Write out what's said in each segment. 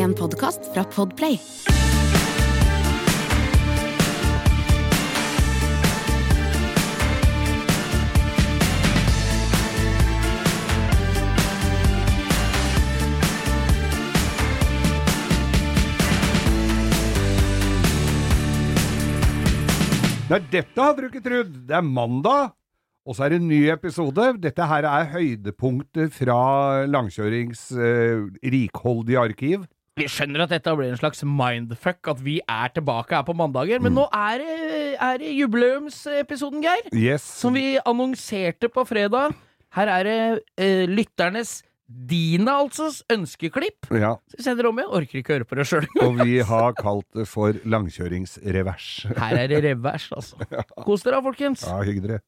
En podkast fra Podplay. Nei, dette hadde du ikke trodd! Det er mandag, og så er det en ny episode. Dette her er høydepunktet fra langkjørings eh, rikholdige arkiv. Vi skjønner at dette blir en slags mindfuck, at vi er tilbake her på mandager. Men nå er det, er det jubileumsepisoden, Geir. Yes. Som vi annonserte på fredag. Her er det eh, lytternes Dina, altså, ønskeklipp. Ja, Så vi sender om igjen. Orker ikke høre på det sjøl. og vi har kalt det for langkjøringsrevers. Her er det revers, altså. Kos dere, folkens. Ja, hygg dere.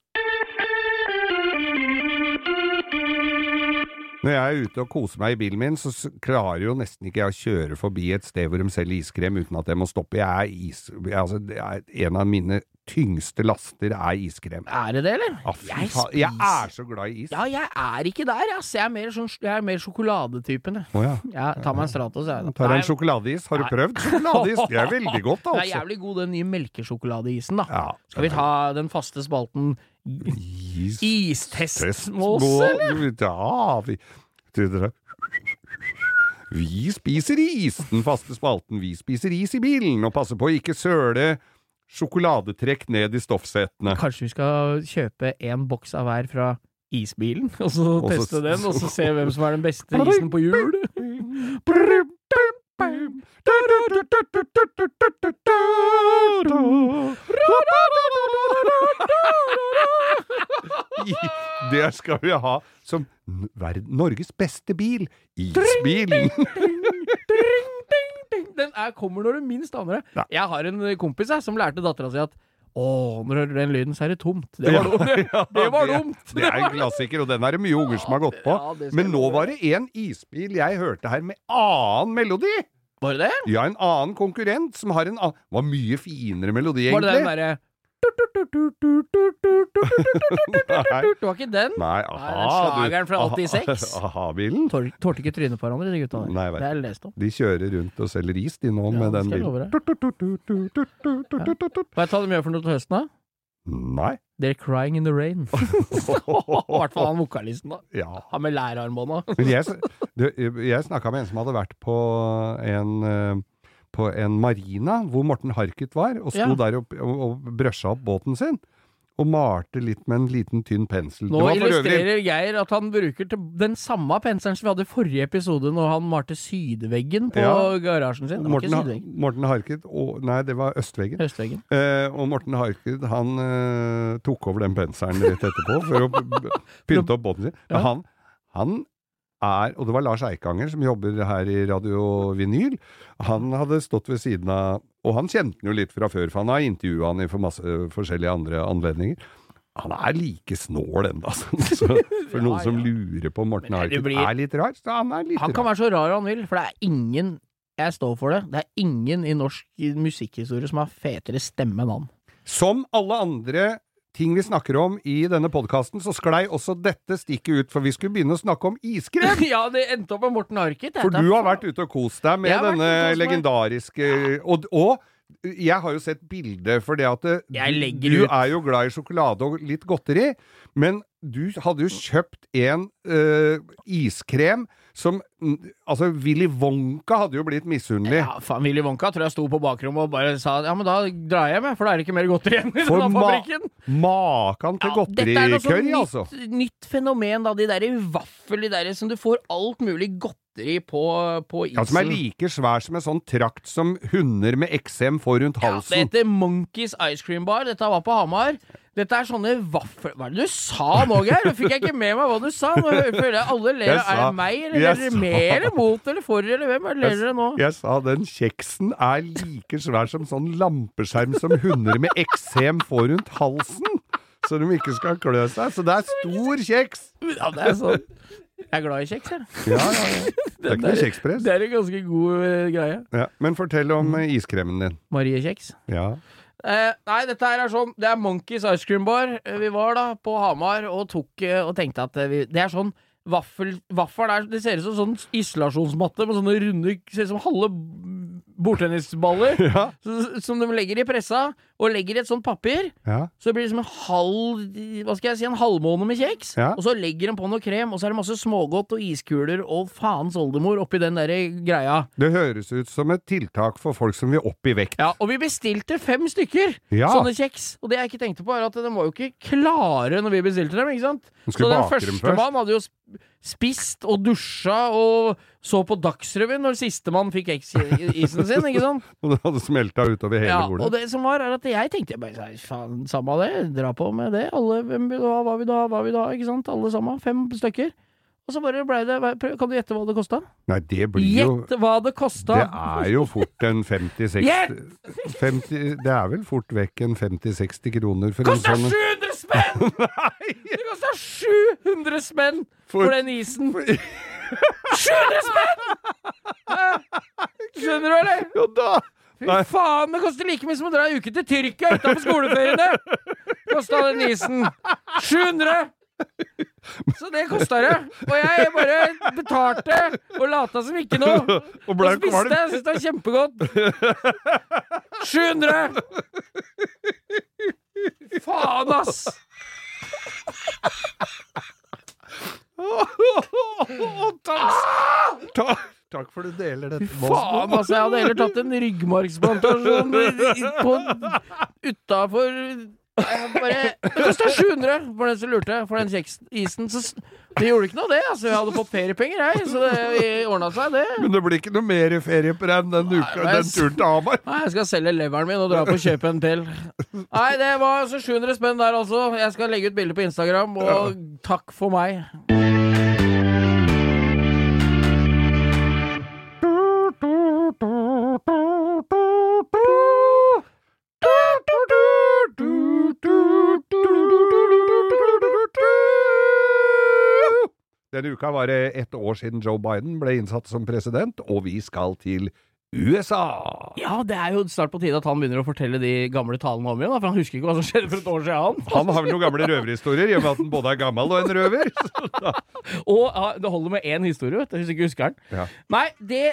Når jeg er ute og koser meg i bilen min, så klarer jo nesten ikke jeg å kjøre forbi et sted hvor de selger iskrem uten at jeg må stoppe. Jeg er is... Altså, det er en av mine tyngste laster er iskrem. Er det det, eller? Ja, jeg. Jeg er så glad i is. Ja, jeg er ikke der, ass. Jeg er mer, sånn, jeg er mer sjokoladetypen, jeg. Oh, ja. Jeg tar meg en Stratos, jeg. da. Tar en sjokoladeis. Har du prøvd sjokoladeis? Det er veldig godt, Det er altså. jævlig god, den nye melkesjokoladeisen, da. Ja. Skal vi ta den faste spalten Is. Istestmås, eller? Ja, vi Vi spiser is, den faste spalten. Vi spiser is i bilen, og passer på å ikke søle sjokoladetrekk ned i stoffsetene. Kanskje vi skal kjøpe en boks av hver fra isbilen, og så teste den, og så se hvem som er den beste isen på hjul? Det skal vi ha som Norges beste bil. Isbilen. Den er, kommer når du minst aner det. Jeg har en kompis jeg, som lærte dattera si at å, når du hører den lyden, så er det tomt. Det var, dumt. det var det- dumt. Det er en klassiker, og den er det mye unger som har gått på. Men nå var det en isbil jeg hørte her med annen melodi. Var det det? Ja, en annen konkurrent som har en annen Var mye finere melodi, Var det den egentlig. derre Det var ikke den? Nei, Nei, aha. det er slageren fra du- 86. aha- Aha-bilen. Tår- Tålte ikke trynet på hverandre, de gutta der. Nei, det er jeg lest om. De kjører rundt og selger is, de nå, Ja, med den skal jeg love bilen. Hva jeg ta de gjør for noe til høsten, da? Nei. They're crying in the rain. I hvert fall han vokalisten, da. Ja. Han med lærarmbånda. Jeg, jeg snakka med en som hadde vært på en eh, på en marina hvor Morten Harket var, og sto Ja. der og, og, og brøsja opp båten sin. Og malte litt med en liten, tynn pensel. Nå øvrig- illustrerer Geir at han bruker den samme penselen som vi hadde i forrige episode, når han malte sydveggen på Ja. garasjen sin. Morten, Morten Harket og, Nei, det var østveggen. østveggen. Eh, og Morten Harket han eh, tok over den penselen rett etterpå for å pynte opp båten sin. Men han, han er, og det var Lars Eikanger som jobber her i Radio Vinyl, han hadde stått ved siden av Og han kjente han jo litt fra før, for han har intervjua han i for masse forskjellige andre anledninger. Han er like snål ennå, altså. Så for Ja, noen som ja. lurer på om Morten Harket blir- er litt rar, så han er litt Han kan rar. være så rar han vil, for det er ingen Jeg står for det. Det er ingen i norsk musikkhistorie som har fetere stemme enn han. Som alle andre ting vi snakker om i denne podkasten, så sklei også dette stikket ut, for vi skulle begynne å snakke om iskrem! ja, det endte opp med Morten Harket. For du har vært ute og kost deg med denne legendariske og, og jeg har jo sett bilde, for det at du ut. er jo glad i sjokolade og litt godteri, men du hadde jo kjøpt en øh, iskrem som Altså, Willy Wonka hadde jo blitt misunnelig. Ja, faen, Willy Wonka tror jeg sto på bakrommet og bare sa ja, men da drar jeg hjem, for da er det ikke mer godteri igjen i denne ma- fabrikken. Makan til Ja, dette er noe sånn nytt, altså. nytt fenomen, da. De derre vaffel, de derre som du får alt mulig godteri på, på isen. Ja, som er like svær som en sånn trakt som hunder med eksem får rundt halsen. Ja, det heter Monkeys Ice Cream Bar. Dette var på Hamar. Dette er sånne vaffel... Hva er det du sa nå, Geir? Nå fikk jeg ikke med meg hva du sa. Nå føler jeg alle ler. Jeg Er det meg, eller er dere med, eller mot, eller for, eller hvem? Er det ler dere nå? Jeg sa den kjeksen er like svær som sånn lampeskjerm som hunder med eksem får rundt halsen. Så de ikke skal klø seg. Så det er stor kjeks! Ja, det er sånn. Jeg er glad i kjeks, jeg. Ja, ja, ja. Det er ikke noe kjekspress. Det er en ganske god uh, greie. Ja, men fortell om uh, iskremen din. Marie Kjeks. Ja. Eh, nei, dette her er sånn Det er Monkeys Ice Cream Bar. Eh, Vi var da på Hamar og tok eh, og tenkte at eh, vi, det er sånn vaffel, vaffel er, Det ser ut som sånn isolasjonsmatte med sånne runde Ser ut som halve bordtennisballer Ja. som de legger i pressa, og legger i et sånt papir. Ja. Så det blir liksom en halv Hva skal jeg si, en halvmåne med kjeks. Ja. Og så legger de på noe krem, og så er det masse smågodt og iskuler og faens oldemor oppi den der greia. Det høres ut som et tiltak for folk som vil opp i vekt. Ja, Og vi bestilte fem stykker sånne kjeks. Og det jeg ikke tenkte på, er at de var jo ikke klare når vi bestilte dem. ikke sant? Så den første først. mann hadde jo spist og dusja og så på Dagsrevyen når sistemann fikk X-isen sin, ikke sant? Og det hadde smelta utover hele Ja, bordet. og det som var, er at jeg tenkte bare faen, samme det, dra på med det. Alle, hvem vil du ha, hva vil du ha, hva vil du ha, ikke sant? Alle sammen. Fem stykker. Og så bare blei det Kan du gjette hva det kosta? Nei, det blir jo Gjett hva det kosta! Det er jo fort en 50-60 Gjett! Det er vel fort vekk en 50-60 kroner for en Kosta sånn 700 spenn! Det kosta 700 spenn for, For- den isen! 700 spenn! Skjønner du, eller? Jo da! Fy faen, det koster like mye som å dra en uke til Tyrkia utenfor skoleferiene! Kosta den isen. 700! Så det kosta det. Og jeg bare betalte og lata som ikke noe. Og Og spiste. Jeg syntes det var kjempegodt. 700! Faen, ass! takk, takk, takk for du deler dette med oss. Faen, altså. Jeg hadde heller tatt en ryggmargsplantasjon på utafor bare, Det kosta 700 for den som lurte, for den kjeksisen. Det gjorde ikke noe, det. Altså, jeg hadde fått feriepenger, jeg. Så det ordna seg, det. Men det blir ikke noe mer ferie på den, den, uka, Nei, den turen til Hamar. Nei, jeg skal selge leveren min og dra på og kjøpe en til. Nei, det var altså 700 spenn der, altså. Jeg skal legge ut bilde på Instagram, og takk for meg. Denne uka var det ett år siden Joe Biden ble innsatt som president, og vi skal til USA. Ja, det er jo snart på tide at han begynner å fortelle de gamle talene om igjen, for han husker ikke hva som skjedde for et år siden. Han. Han har vel noen gamle røverhistorier, i og med at han både er gammel og en røver. Og ja, det holder med én historie, vet du, hvis ikke husker den. Ja. Nei, det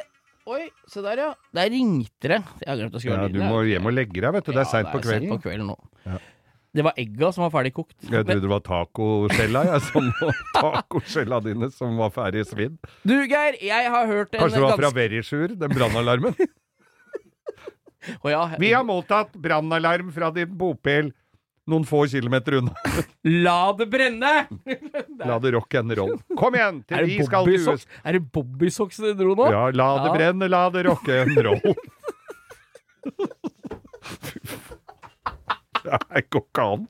Oi, se der, ja. Der ringte det. Jeg har glemt å skru av Ja, lyden. du må hjem og legge deg, vet du. Det er seint på kvelden. Det er sent på kvelden nå. Ja. Det var egga som var ferdig kokt. Jeg trodde det var tacoskjella, jeg, som tacoskjella dine som var ferdig svidd. Du, Geir, jeg har hørt en Kanskje det var fra Verisjur, den brannalarmen? Ja, Vi har mottatt brannalarm fra din bopel noen få kilometer unna. La det brenne! La det rock and roll. Kom igjen, til vi skal til US. Er det Bobbysocks du dro nå? Ja, la det Ja. brenne, la det rock and roll. Det går ikke an.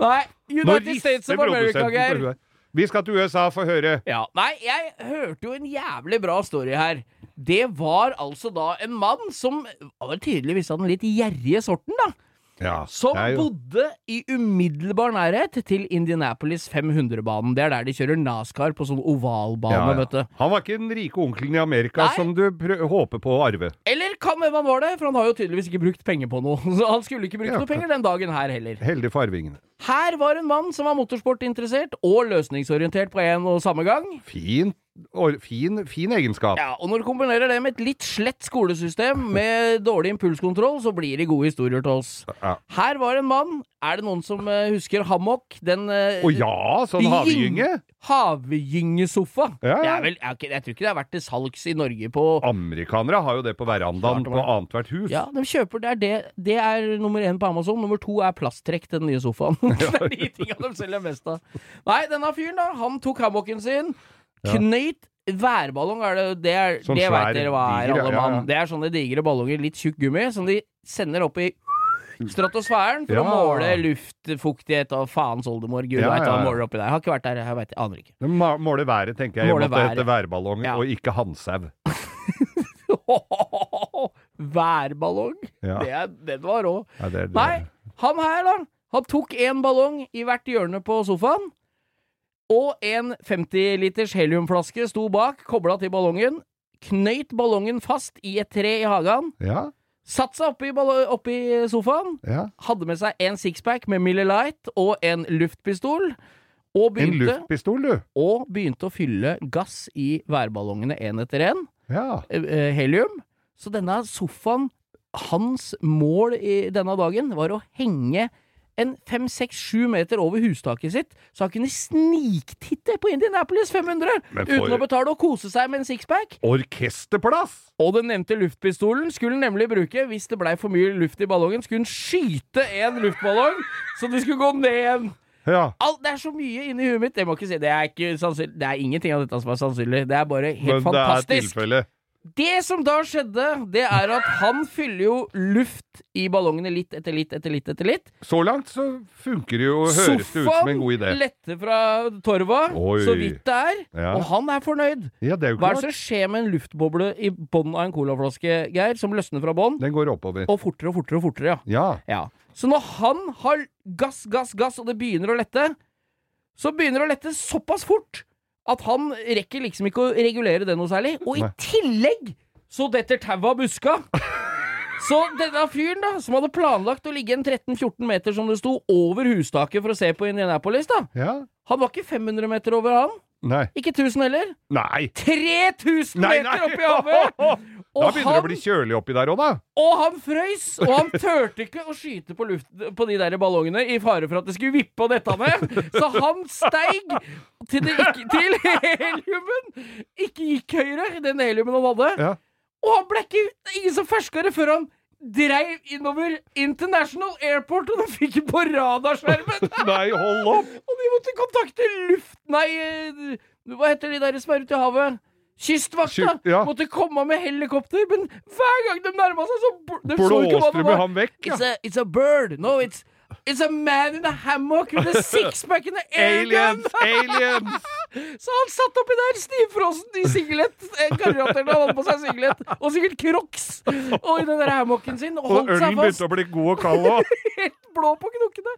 Nei, United States of America, Geir. Vi skal til USA, for å høre. Ja, Nei, jeg hørte jo en jævlig bra story her. Det var altså da en mann som var tydeligvis av den litt gjerrige sorten, da. Ja, Som bodde i umiddelbar nærhet til Indianapolis 500-banen. Det er der de kjører NASCAR på sånn ovalbane, Ja, ja. vet du. Han var ikke den rike onkelen i Amerika Nei. som du håper på å arve. Eller kan hvem han var det, for han har jo tydeligvis ikke brukt penger på noe. Så han skulle ikke brukt noe penger den dagen her heller. Heldig for arvingene. Her var en mann som var motorsportinteressert og løsningsorientert på en og samme gang. Fin, or, fin, fin egenskap. Ja, og når du kombinerer det med et litt slett skolesystem med dårlig impulskontroll, så blir det gode historier til oss. Ja. Her var en mann. Er det noen som eh, husker Hammock? Den Å Å ja, sånn havgynge. Havgyngesofa. Ja, ja. vel, jeg, jeg tror ikke det har vært til salgs i Norge på Amerikanere har jo det på verandaen på annethvert hus. Ja, de kjøper det er, det, det er nummer én på Amazon. Nummer to er plasttrekk til den nye sofaen. det er de tinga de selger mest av. Nei, denne fyren, da. Han tok hammocken sin, Ja. knøyt Værballong er det Det, er, Sånn det veit dere hva er, alle ja, ja. mann. Det er sånne digre ballonger, litt tjukk gummi, som de sender opp i stratosfæren for å måle luftfuktighet og faens oldemor. Gud Ja, veit hva ja, de måler oppi der. Har ikke vært der, jeg vet, aner ikke. De måler været, tenker jeg. Måler Måler været. været. værballong, Ja. og ikke handsau. Værballong? Ja. Det den var rå. Ja, det det. Nei, han her da Han tok en ballong i hvert hjørne på sofaen Og en 50 liters heliumflaske sto bak Koblet til ballongen Knøyt ballongen fast i et tre i hagen Ja, Satt seg oppi, oppi sofaen ja. Hadde med seg en sixpack med Miller Light Og en luftpistol Og En begynte, luftpistol, du. og begynte å fylle gass i værballongene én etter én. Ja. eh, helium. Så denne sofaen, hans mål i denne dagen, var å henge en fem, seks, sju meter over hustaket sitt, så han kunne sniktitte på Indianapolis 500 for- uten å betale og kose seg med en sixpack. Orkesterplass! Og den nevnte luftpistolen skulle han nemlig bruke hvis det blei for mye luft i ballongen. Skulle han skyte en luftballong, så de skulle gå ned igjen. Ja. Alt, det er så mye inni huet mitt. Det, må si, det er. Det er ingenting av dette som er sannsynlig. Det er bare helt Men det er fantastisk. Det som da skjedde, det er at han fyller jo luft i ballongene litt etter litt etter litt etter litt. Så langt så funker det jo, høres det ut som en god idé. letter fra torva, Oi. så vidt det er. Ja. Og han er fornøyd. Ja, det er jo Hva er det som skjer med en luftboble i bånn av en colaflaske, Geir, som løsner fra bånn? Den går oppover. Og fortere og fortere og fortere, ja. Ja. ja. Så når han har gass, gass, gass, og det begynner å lette, så begynner det å lette såpass fort at han rekker liksom ikke å regulere det noe særlig. Og i tillegg så detter tauet av buska. Så denne fyren, da, som hadde planlagt å ligge en 13-14 meter, som det sto, over hustaket for å se på Indianapolis, da, ja. han var ikke 500 meter over han. Nei. Ikke 1000 heller. Nei! 3000 Nei, meter nei! opp i havet! Da begynner begynner det å bli kjølig oppi der òg, da. og han frøys! Og han turte ikke å skyte på, luft, på de der ballongene i fare for at det skulle vippe og dette ned. Så han steig til, det ikke, til heliumen ikke gikk høyere, den heliumen han hadde. Ja. Og han ble ikke ingen som ferska det før han dreiv innover International Airport, og de fikk den på radarskjermen! Nei, hold opp! Og de måtte kontakte luft... Nei, eh, hva heter de der som er ute i havet? Kystvakta! Sky- ja. Måtte komme med helikopter, men hver gang de nærma seg, så de Blåste var. ham vekk? It's a, it's a bird. No, it's It's a man in a hammock with a six-pack and an alien! Aliens! Så han satt oppi der, stivfrossen i singlet. eh, Garantert han hadde på seg singlet. Og sikkert crocs. Og i den der hammocken sin. Og Og holdt ølen seg begynte å bli god og kald òg. Helt blå på knokkene.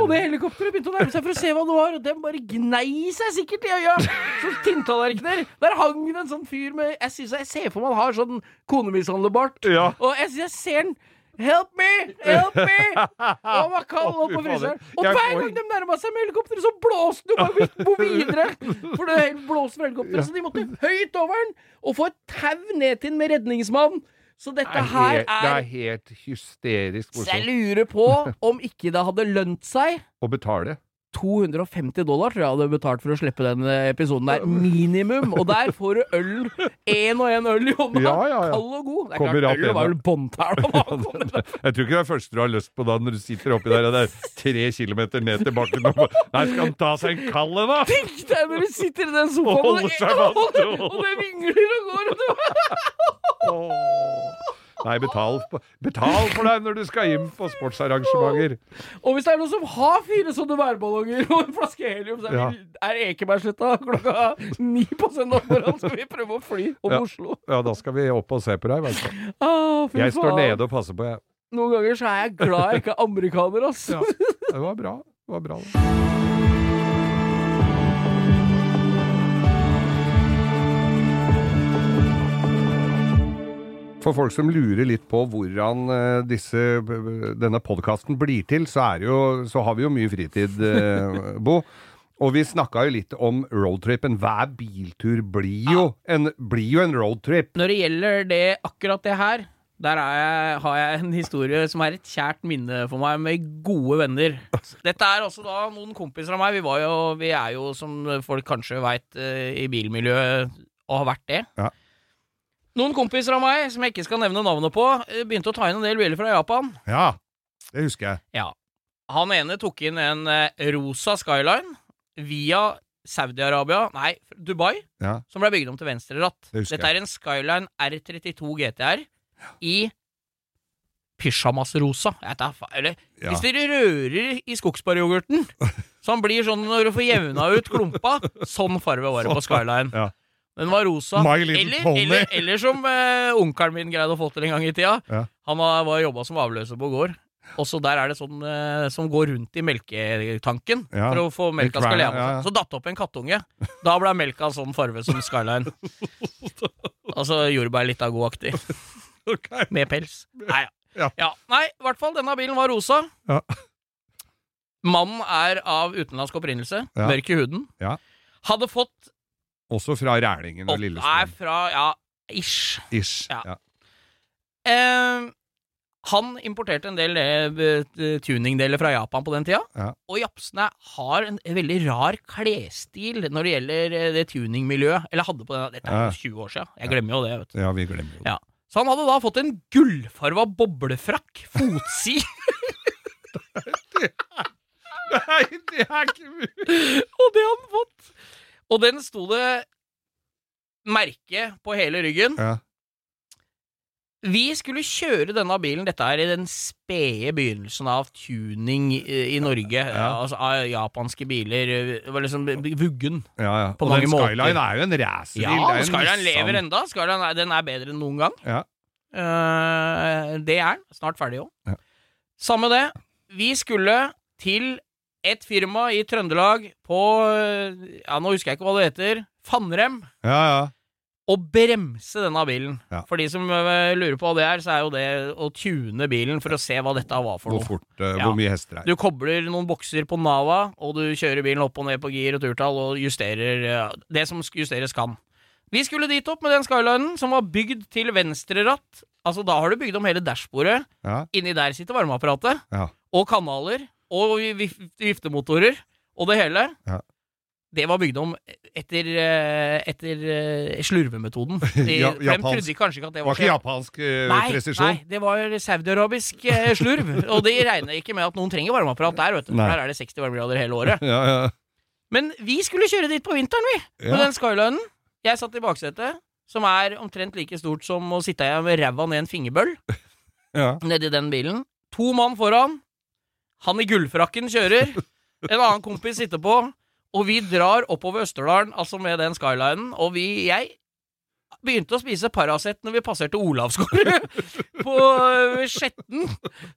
Og det helikopteret begynte å nærme seg for å se hva det var, og den bare gnei seg sikkert i øya. Som tinntallerkener. Der hang det en sånn fyr med Jeg, synes, jeg ser for meg han har sånn konemishandlebart, Ja. Og jeg, jeg ser den Help me! Help me! Og han var kald på fryseren. Og hver gang de nærma seg med helikopteret, så blåste jo bare bo videre. For det blåste fra helikopteret. Så de måtte høyt over den og få et tau ned til den med redningsmann. Så Det dette er her er det er helt hysterisk Så jeg lurer på om ikke det hadde lønt seg å betale. 250 dollar tror jeg hadde betalt for å slippe den eh, episoden der. Minimum. Og der får du øl. Én og én øl i hånda. Ja, ja, ja. Kald og god. Det er Kommer klart, øl var vel båndtæla. Jeg tror ikke det er første du har lyst på da når du sitter oppi der og det er tre kilometer ned til bakken. Og Nei, skal han ta seg en kald en, da? Tenk deg når du sitter i den sofaen, Og og, fast. og, det vingler og går. Og du, Nei, betal, betal for deg når du skal inn på sportsarrangementer. og hvis det er noen som har fire sånne værballonger og en flaske helium, så er, Ja. vi, er Ekebergsletta klokka ni på søndag morgen, skal vi prøve å fly om Ja. Oslo. Ja, da skal vi opp og se på deg. du. Ah, Jeg står nede og passer på, jeg. Noen ganger så er jeg glad jeg ikke er amerikaner, ass. Ja. Det var bra. Det var bra. det. For folk som lurer litt på hvordan eh, disse, denne podkasten blir til, så, er jo, så har vi jo mye fritid, eh, Bo. Og vi snakka jo litt om roadtripen. Hver biltur blir jo, en, blir jo en roadtrip. Når det gjelder det, akkurat det her, der er jeg, har jeg en historie som er et kjært minne for meg, med gode venner. Dette er også da noen kompiser av meg. Vi, var jo, vi er jo, som folk kanskje veit, i bilmiljøet og har vært det. Ja. Noen kompiser av meg, som jeg ikke skal nevne navnet på, eh, begynte å ta inn en del biler fra Japan. Ja, det husker jeg. Ja. Han ene tok inn en eh, rosa Skyline via Saudi-Arabia, nei, Dubai, Ja. som ble bygd om til venstreratt. Det Dette er en Skyline R32 GTR i pysjamasrosa. Eller Ja. hvis dere rører i skogsbæryoghurten, så han blir sånn når du får jevna ut klumpa, sånn farve var det på Skyline. Ja. Den var rosa. Eller, eller, eller som eh, onkelen min greide å få til en gang i tida. Ja. Han har- var jobba som avløser på gård. Også der er det sånn eh, som går rundt i melketanken Ja. for å få melka skal leve. ja. Så datt opp en kattunge. Da ble melka sånn farve som Skyline. Altså jordbær litt av godaktig. okay. Med pels. Nei, Ja. ja. Nei, i hvert fall, denne bilen var rosa. Ja. Mannen er av utenlandsk opprinnelse, mørk i huden. Ja. Hadde fått Også fra Rælingen og Lillestrøm. er Lillestrøm. fra ja, ish. Ish. Ja. Ja. Eh, han importerte en del eh, tuningdeler fra Japan på den tida. Ja. Og japsene har en veldig rar klesstil når det gjelder eh, det tuningmiljøet. Eller hadde på den, Dette er jo 20 år siden. Jeg glemmer jo det. vet du. ja, vi glemmer jo det. Ja. Så han hadde da fått en gullfarva boblefrakk, fotsid, Nei, det er ikke mulig! og det har han fått. Og den sto det merke på hele ryggen. Ja. Vi skulle kjøre denne bilen, dette er i den spede begynnelsen av tuning i, i Norge, Ja. altså av japanske biler, det var liksom vuggen. Ja, ja. På og mange den måter. Skyline er jo en racerbil. Ja, en Skyline Nissan. lever enda, Skyline er, den er bedre enn noen gang. Ja. Uh, det er den, snart ferdig òg. Ja. Samme det, vi skulle til et firma i Trøndelag på, ja nå husker jeg ikke hva det heter, Fannrem. Ja, ja. Å bremse denne bilen. Ja. For de som øh, lurer på hva det er, så er jo det å tune bilen for å se hva dette var for Hvor noe. fort, uh, hvor mye hester det er. Du kobler noen bokser på Nava, og du kjører bilen opp og ned på gir og turtall og justerer uh, det som justeres kan. Vi skulle dit opp med den Skylinen, som var bygd til venstre ratt. Altså, da har du bygd om hele dashbordet. Ja, Inni der sitter varmeapparatet. ja. Og kanaler. Og viftemotorer. Og det hele. Ja. Det var bygd om etter, eh, etter eh, slurvemetoden. De, Ja, de trodde kanskje ikke at det var var ikke japansk eh, Nei, presisjon? nei, det var saudiarabisk slurv. og de regner ikke med at noen trenger varmeapparat der, vet du. For der er det 60 varmegrader hele året. Ja, ja. Men vi skulle kjøre dit på vinteren, vi. Med den Skylinen. Jeg satt i baksetet, som er omtrent like stort som å sitte med ræva ned en fingerbøl. ja. nedi den bilen. To mann foran. Han i gullfrakken kjører. En annen kompis sitter på. Og vi drar oppover Østerdalen, altså med den Skylinen. Og vi Jeg begynte å spise Paracet når vi passerte Olavsgård på øh, Skjetten.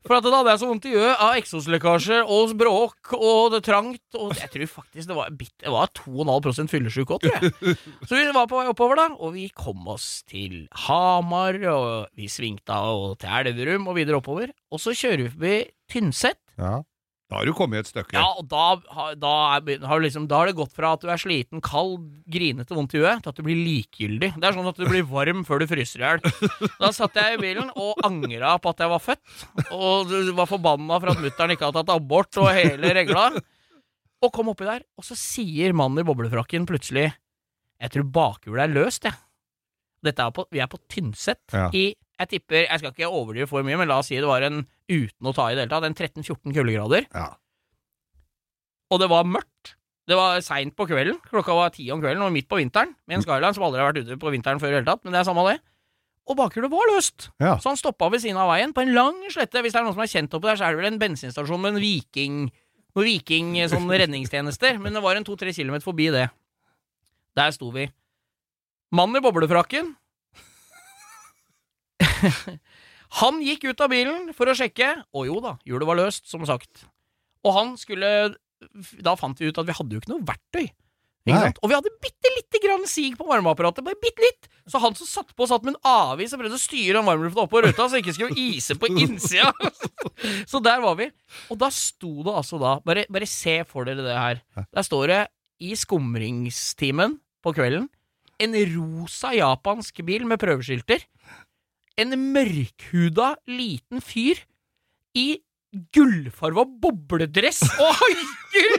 For at da hadde jeg så vondt i øyet av eksoslekkasje og bråk og det trangt. Og jeg tror faktisk det var, bitt, det var 2,5 fyllesyk òg, tror jeg. Så vi var på vei oppover, da, og vi kom oss til Hamar, og vi svingte av til Elverum og videre oppover. Og så kjører vi forbi Tynset. Ja. Da har du kommet et stykke. Ja, og da, har- da, er, har liksom, da har det gått fra at du er sliten, kald, grinete, vondt i huet, til at du blir likegyldig. Det er sånn at du blir varm før du fryser i hjel. Da satt jeg i bilen og angra på at jeg var født, og var forbanna for at mutter'n ikke hadde tatt abort og hele regla. Og kom oppi der, og så sier mannen i boblefrakken plutselig Jeg tror bakhjulet er løst, jeg. Dette er på, vi er på Tynset Ja. i Jeg tipper, jeg skal ikke overdrive for mye, men la oss si det var en uten å ta i det hele tatt, en 13-14 kuldegrader. Ja. Og det var mørkt. Det var seint på kvelden. Klokka var ti om kvelden, og midt på vinteren. Med en Skyline som aldri har vært ute på vinteren før i det hele tatt, men det er samme det. Og bakhjulet var løst. Ja. Så han stoppa ved siden av veien, på en lang slette. Hvis det er noen som er kjent oppi der, så er det vel en bensinstasjon med en viking noen viking sånn redningstjenester. Men det var en to-tre kilometer forbi det. Der sto vi. Mannen i boblefrakken Han gikk ut av bilen for å sjekke, og jo da, hjulet var løst, som sagt. Og han skulle Da fant vi ut at vi hadde jo ikke noe verktøy. Ikke? Og vi hadde bitte lite grann sig på varmeapparatet. Bare bitte litt. Så han som satt på, satt med en avis og prøvde å styre den varmelufta opp på ruta, så det ikke skulle ise på innsida. så der var vi. Og da sto det altså da Bare, bare se for dere det her. Der står det i skumringstimen på kvelden en rosa japansk bil med prøveskilter. En mørkhuda liten fyr i gullfarva bobledress og haiker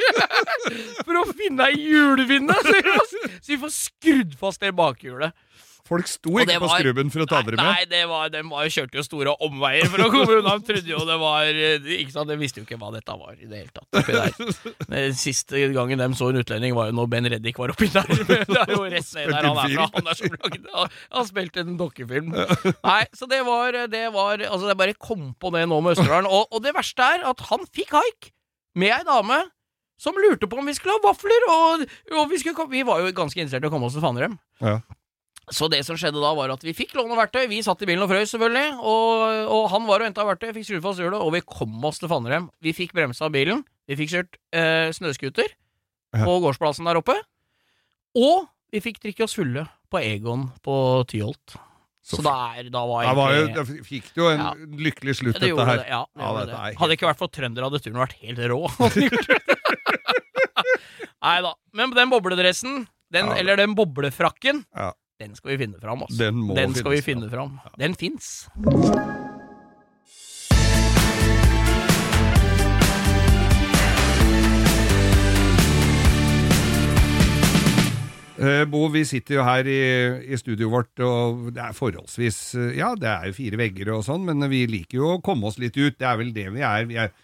for å finne ei får- så vi får skrudd fast det bakhjulet. Folk sto ikke på skrubben for å ta dere med. nei det var, de var, kjørte jo store omveier for å komme unna. De trodde jo det var eh, Ikke sant, De visste jo ikke hva dette var i det hele tatt. Den siste gangen de så en utlending, var jo når Ben Reddik var oppi der. Det er jo rett ned der han er fra. Han er som lagde Han han spilte en dokkefilm. Nei, så det var, det var Altså, jeg bare kom på det nå med Østerdalen. Og, og det verste er at han fikk haik med ei dame som lurte på om vi skulle ha vafler, og, og vi, skulle, vi var jo ganske interessert i å komme oss til Fannrem. Ja. Så det som skjedde da, var at vi fikk låne verktøy. Vi satt i bilen og frøs, selvfølgelig. Og, og han var og henta verktøy, fikk skrudd fast hjulet, og vi kom oss til Fannrem. Vi fikk bremsa bilen. Vi fikk kjørt eh, snøscooter Ja. på gårdsplassen der oppe. Og vi fikk drikke oss fulle på Egon på Tyholt. Så da, der, da var jeg da fikk det jo en Ja. lykkelig slutt, det dette her. det, ja, det Ja, det. Hadde det ikke vært for trøndere, hadde turen vært helt rå. Nei da. Men den bobledressen, den, eller den boblefrakken, Ja. Den skal vi finne fram. Altså. Den må den skal vi finnes finne fram. Den fins. Eh, Bo, vi sitter jo her i, i studioet vårt, og det er forholdsvis eh, Ja, det er jo fire vegger og sånn, men vi liker jo å komme oss litt ut. Det er vel det vi er. Vi er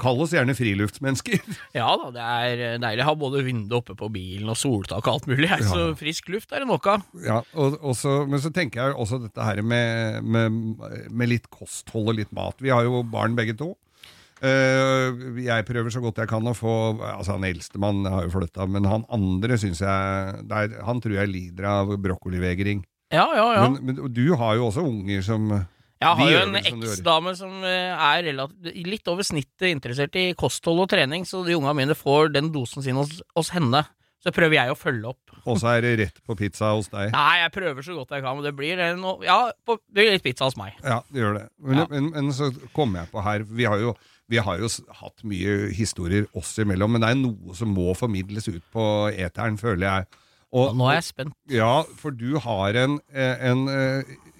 Kall oss gjerne friluftsmennesker. Ja da, det er deilig å ha både vindu oppe på bilen og soltak og alt mulig. Ja. Så frisk luft er det nok av. Ja, og, og så, men så tenker jeg også dette her med, med, med litt kosthold og litt mat. Vi har jo barn begge to. Eh, jeg prøver så godt jeg kan å få Altså Han eldstemann har jo flytta, men han andre syns jeg der, Han tror jeg lider av brokkolivegring. Ja, ja, ja. Men, men du har jo også unger som Jeg har jo en eksdame som eh, er litt over snittet interessert i kosthold og trening, så de unga mine får den dosen sin hos, hos henne. Så prøver jeg å følge opp. Og så er det rett på pizza hos deg. Nei, jeg prøver så godt jeg kan, men det blir eh, no, Ja, på, det blir litt pizza hos meg. Ja, det gjør det. Men, Ja. men, men så kommer jeg på her Vi har jo, vi har jo hatt mye historier oss imellom, men det er noe som må formidles ut på eteren, føler jeg. Og, Nå er jeg spent. Ja, for du har en, en, en eh, ja,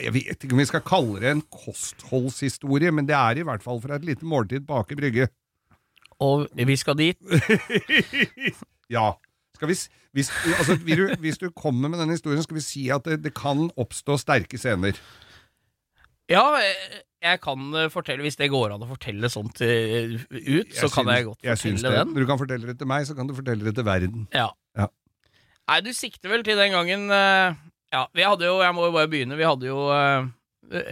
Jeg vet ikke om vi skal kalle det en kostholdshistorie, men det er i hvert fall fra et lite måltid på Aker Brygge. Og vi skal dit. Ja. Skal vi, hvis, altså, du, hvis du kommer med denne historien, skal vi si at det, det kan oppstå sterke scener. Ja, jeg kan eh, fortelle, hvis det går an å fortelle sånt eh, ut, så kan synes, jeg godt jeg fortelle det. den. Når du kan fortelle det til meg, så kan du fortelle det til verden. Ja. Ja. Nei, du sikter vel til den gangen eh, Ja, vi hadde jo Jeg må jo bare begynne. Vi hadde jo eh,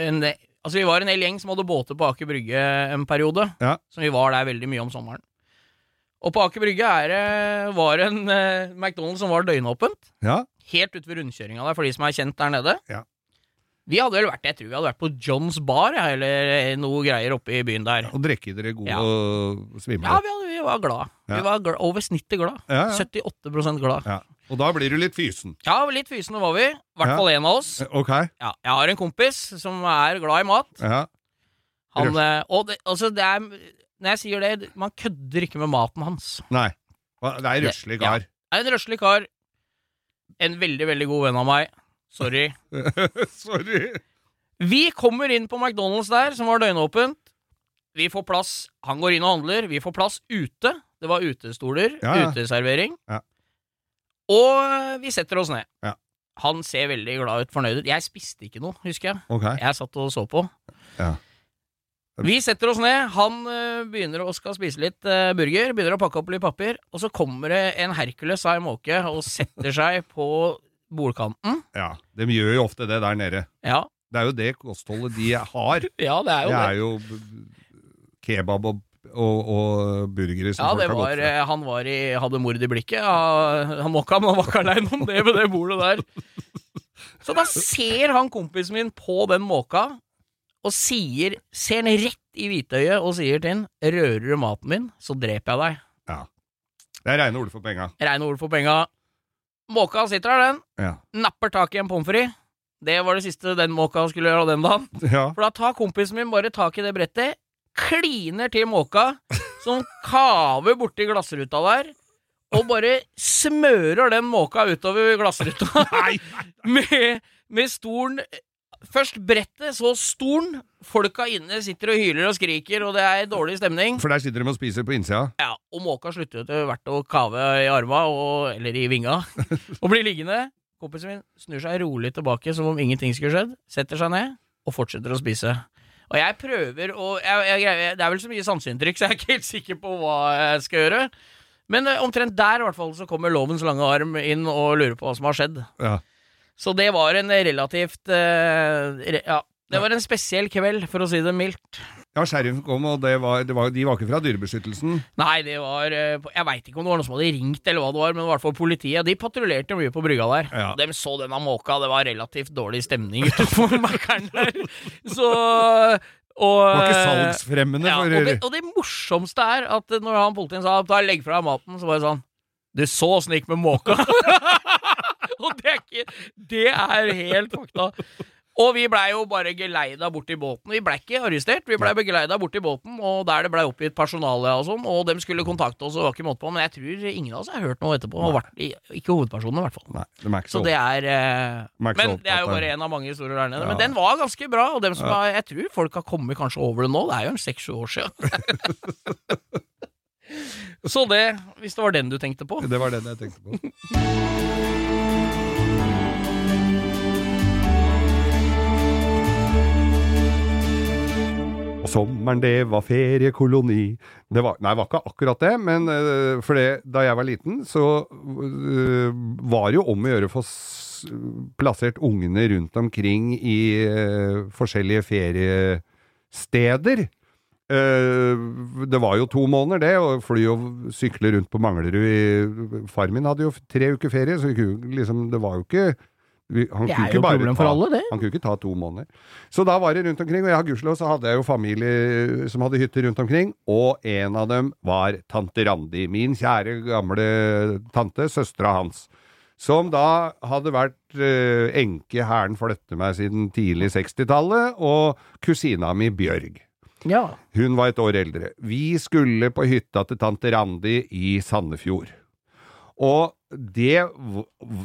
en Altså, vi var en hel gjeng som hadde båter på Aker Brygge en periode. Ja. Så vi var der veldig mye om sommeren. Og på Aker Brygge er, var en uh, McDonald's som var døgnåpent. Ja, Helt ute ved rundkjøringa der, for de som er kjent der nede. Ja. Vi hadde vel vært jeg tror vi hadde vært på Johns Bar, eller noe greier oppe i byen der. Og drikke dere gode Ja. og svimle. Ja, vi, hadde, vi var glad. Ja. Vi var glad, over snittet glad. Ja, ja. 78 glad. Ja. Og da blir du litt fysen. Ja, litt fysen var vi. I hvert Ja. fall en av oss. Ok. Ja, jeg har en kompis som er glad i mat. Ja. Han, eh, og det, altså det er Når jeg sier det, man kødder ikke med maten hans. Nei. Det er røslig Ja. kar. Er en røslig kar. En veldig, veldig god venn av meg. Sorry. Sorry. Vi kommer inn på McDonald's der, som var døgnåpent. Vi får plass. Han går inn og handler. Vi får plass ute. Det var utestoler. Ja, ja. Uteservering. Ja. Og vi setter oss ned. Ja. Han ser veldig glad ut, fornøyd ut. Jeg spiste ikke noe, husker jeg. Okay. Jeg satt og så på. Ja. Vi setter oss ned. Han øh, begynner å skal spise litt øh, burger. Begynner å pakke opp litt papir. Og så kommer det en Hercules av en måke og setter seg på bordkanten. Ja. De gjør jo ofte det der nede. Ja, Det er jo det kostholdet de har. ja det er jo Det det. er jo kebab og, og, og burgere som Ja, folk det har gått fra. øh, han var i, hadde mord i blikket. Ja, han mokka, men han var ikke aleine om det ved det bordet der. Så da ser han kompisen min på den måka og sier, ser han rett i hvitøyet og sier til han 'Rører du maten min, så dreper jeg deg'. Det er reine ord for penga. Reine ord for penga. Måka sitter der, den. Ja. Napper tak i en pommes frites. Det var det siste den måka skulle gjøre den dagen. ja. For da tar kompisen min bare tak i det brettet, kliner til måka, som kaver borti glassruta der, og bare smører den måka utover glassruta med, med stolen Først brettet, så stolen. Folka inne sitter og hyler og skriker, og det er dårlig stemning. For der sitter de og spiser på innsida. Ja, og måka slutter etter hvert å kave i arma, og, eller i vinga, og blir liggende. Kompisen min snur seg rolig tilbake som om ingenting skulle skjedd, setter seg ned og fortsetter å spise. Og jeg prøver å Det er vel så mye sanseinntrykk, så jeg er ikke helt sikker på hva jeg skal gjøre. Men eh, omtrent der i hvert fall så kommer lovens lange arm inn og lurer på hva som har skjedd. Ja. Så det var en relativt uh, re, Ja, det var en spesiell kveld, for å si det mildt. Ja, sheriffen kom, og det var, det var, de var ikke fra Dyrebeskyttelsen. Nei, det var eh, Jeg veit ikke om det var noen som hadde ringt, eller hva det var, men i hvert fall politiet. De patruljerte mye på brygga der. Ja. De så denne måka, det var relativt dårlig stemning utenfor Mækkern der. Så og, Det var ikke salgsfremmende ja, og, det, og det morsomste er at når han politien sa ta legg fra deg maten, så var det sånn Du så åssen det gikk med måka? Og det er ikke Det er helt fakta. Og vi blei jo bare geleida bort i båten. Vi blei ikke arrestert, vi blei begeleida bort i båten, og der det blei oppgitt personale og sånn, og dem skulle kontakte oss, og var ikke måte på, men jeg tror ingen av oss har hørt noe etterpå. Og vært, ikke hovedpersonene, i hvert fall. Nei, det er Så det er eh, Men det er jo bare en av mange historier der nede. Ja. Men den var ganske bra, og dem som Ja. har, jeg tror folk har kommet kanskje over det nå. Det er jo en seks-sju år siden. Så det, hvis det var den du tenkte på. Det var den jeg tenkte på. Og sommeren, det var feriekoloni. Det var, nei, det var ikke akkurat det, men uh, for det, da jeg var liten, så uh, var det jo om å gjøre å få plassert ungene rundt omkring i uh, forskjellige feriesteder. Uh, det var jo to måneder, det, å fly og sykle rundt på Manglerud i Far min hadde jo tre uker ferie, så liksom, det var jo ikke vi, han Det er jo problem ta- for alle, det. Han kunne ikke ta to måneder. Så da var det rundt omkring, og jeg har gudskjelov så hadde jeg jo familie som hadde hytter rundt omkring, og en av dem var tante Randi, min kjære gamle tante, søstera hans. Som da hadde vært eh, enke hæren flytte meg siden tidlig 60-tallet, og kusina mi Bjørg. Ja. Hun var et år eldre. Vi skulle på hytta til tante Randi i Sandefjord. Og det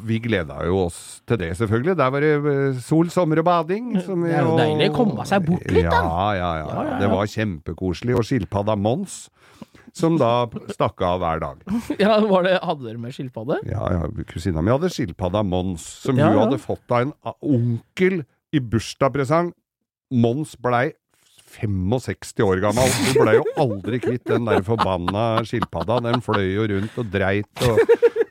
Vi gleda jo oss til det, selvfølgelig. Der var det eh, sol, sommer og bading. som Det er jo deilig å komme seg bort litt, da. Ja, ja, ja. Ja, ja. Det var kjempekoselig. Og skilpadda Mons, som da stakk av hver dag. ja var det, hadde dere med skilpadde? Ja, ja, kusina mi hadde skilpadda Mons, som hun hadde fått av en onkel i bursdagspresang. Mons blei 65 år gammel. Du blei jo aldri kvitt den der forbanna skilpadda. Den fløy jo rundt og dreit og,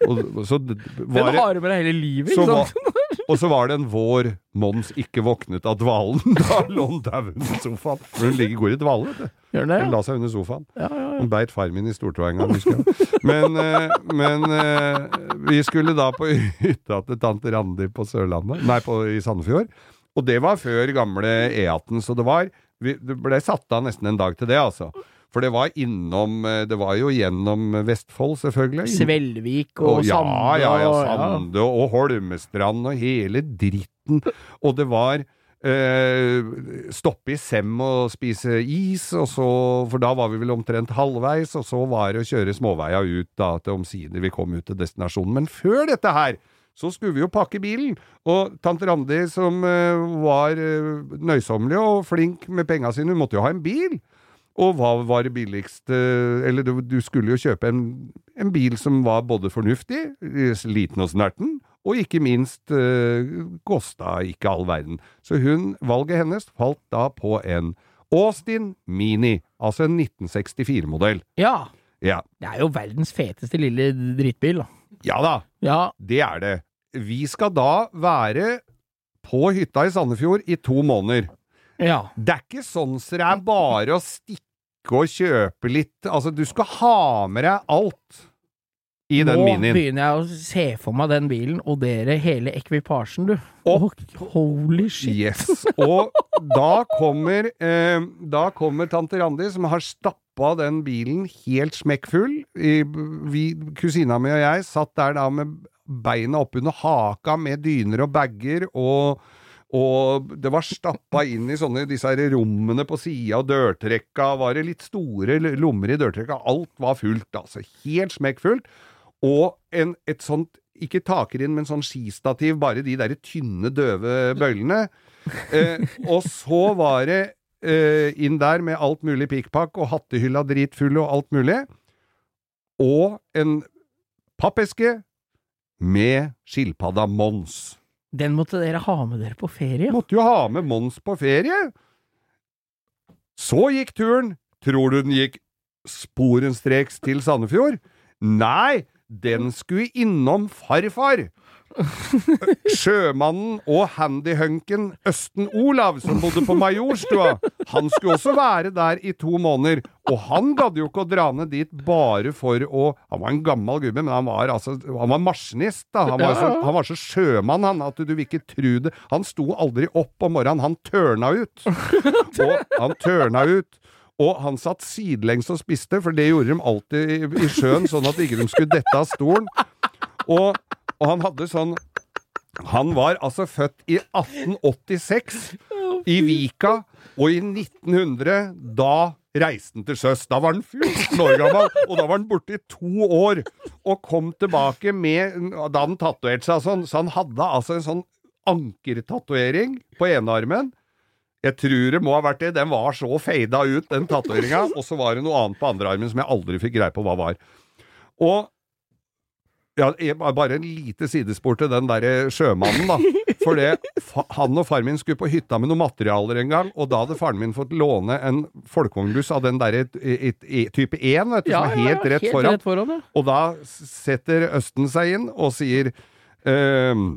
og, og så var Den har du med deg hele livet, ikke var, sant? og så var det en vår Mons ikke våknet av dvalen. Da lå han dau under sofaen. For hun ligger går i dvale, vet du. Gjør den ja. Hun la seg under sofaen. Ja, ja, ja. Hun beit far min i stortåa en gang, husker jeg. Men, eh, men eh, vi skulle da på hytta til tante Randi på Sørlandet, nei, på, i Sandefjord. Og det var før gamle E18, så det var vi, Det ble satt av nesten en dag til det, altså. For det var innom eh, Det var jo gjennom Vestfold, selvfølgelig. Svelvik og, Og ja, Sande ja, ja, og Sande og Holmestrand og hele dritten. Og det var eh, stoppe i Sem og spise is, og så, for da var vi vel omtrent halvveis, og så var det å kjøre småveia ut da, til omsider vi kom ut til destinasjonen. Men før dette her, så skulle vi jo pakke bilen, og tante Randi som eh, var eh, nøysommelig og flink med penga sine, hun måtte jo ha en bil. Og hva var det billigste Eller du, du skulle jo kjøpe en, en bil som var både fornuftig, liten og snerten, og ikke minst eh, kosta ikke all verden. Så hun, valget hennes falt da på en Austin Mini, altså en 1964-modell. Ja. Ja. Det er jo verdens feteste lille drittbil, da. Ja da, Ja. det er det. Vi skal da være på hytta i Sandefjord i to måneder. Ja. Det er ikke sånn så det er bare å stikke og kjøpe litt Altså, du skal ha med deg alt i den Nå minien. begynner jeg å se for meg den bilen, og dere hele ekvipasjen, du. Og- oh, holy shit. Yes. Og da kommer, eh, da kommer tante Randi, som har stappa den bilen helt smekkfull. Kusina mi og jeg satt der da med beina oppunder haka med dyner og bager, og, og det var stappa inn i sånne disse her rommene på sida, og dørtrekka var det litt store lommer i dørtrekka. Alt var fullt, altså. Helt smekkfullt. Og en, et sånt, ikke takrinn, men sånn skistativ, bare de derre tynne, døve bøylene. Eh, og så var det inn der med alt mulig pikkpakk og hattehylla dritfull og alt mulig. Og en pappeske med skilpadda Mons. Den måtte dere ha med dere på ferie. Måtte jo ha med Mons på ferie. Så gikk turen. Tror du den gikk sporenstreks til Sandefjord? Nei, den skulle innom farfar. Sjømannen og handyhunken Østen Olav, som bodde på Majorstua, han skulle også være der i to måneder. Og han gadd jo ikke å dra ned dit bare for å Han var en gammel gubbe, men han var altså Han var maskinist, da. Han var, så, han var så sjømann, han, at du vil ikke tru det. Han sto aldri opp om morgenen, han tørna ut. Og han tørna ut. Og han satt sidelengs og spiste, for det gjorde de alltid i, i sjøen, sånn at ikke de skulle dette av stolen. Og, og han hadde sånn Han var altså født i 1886 i Vika, og i 1900 da reiste han til sjøs. Da var han 14 år gammel, og da var han borte i to år. Og kom tilbake med Da han tatovert seg sånn, så han hadde altså en sånn ankertatovering på enearmen. Jeg tror det må ha vært det. Den var så fada ut, den tatoveringa. Og så var det noe annet på andre armen som jeg aldri fikk greie på hva var. Og ja, bare en lite sidespor til den derre sjømannen, da. For det, han og faren min skulle på hytta med noen materialer en gang, og da hadde faren min fått låne en folkevognbuss av den derre type 1, vet du, som er helt rett foran. Rett foran ja. Og da setter Østen seg inn og sier ehm,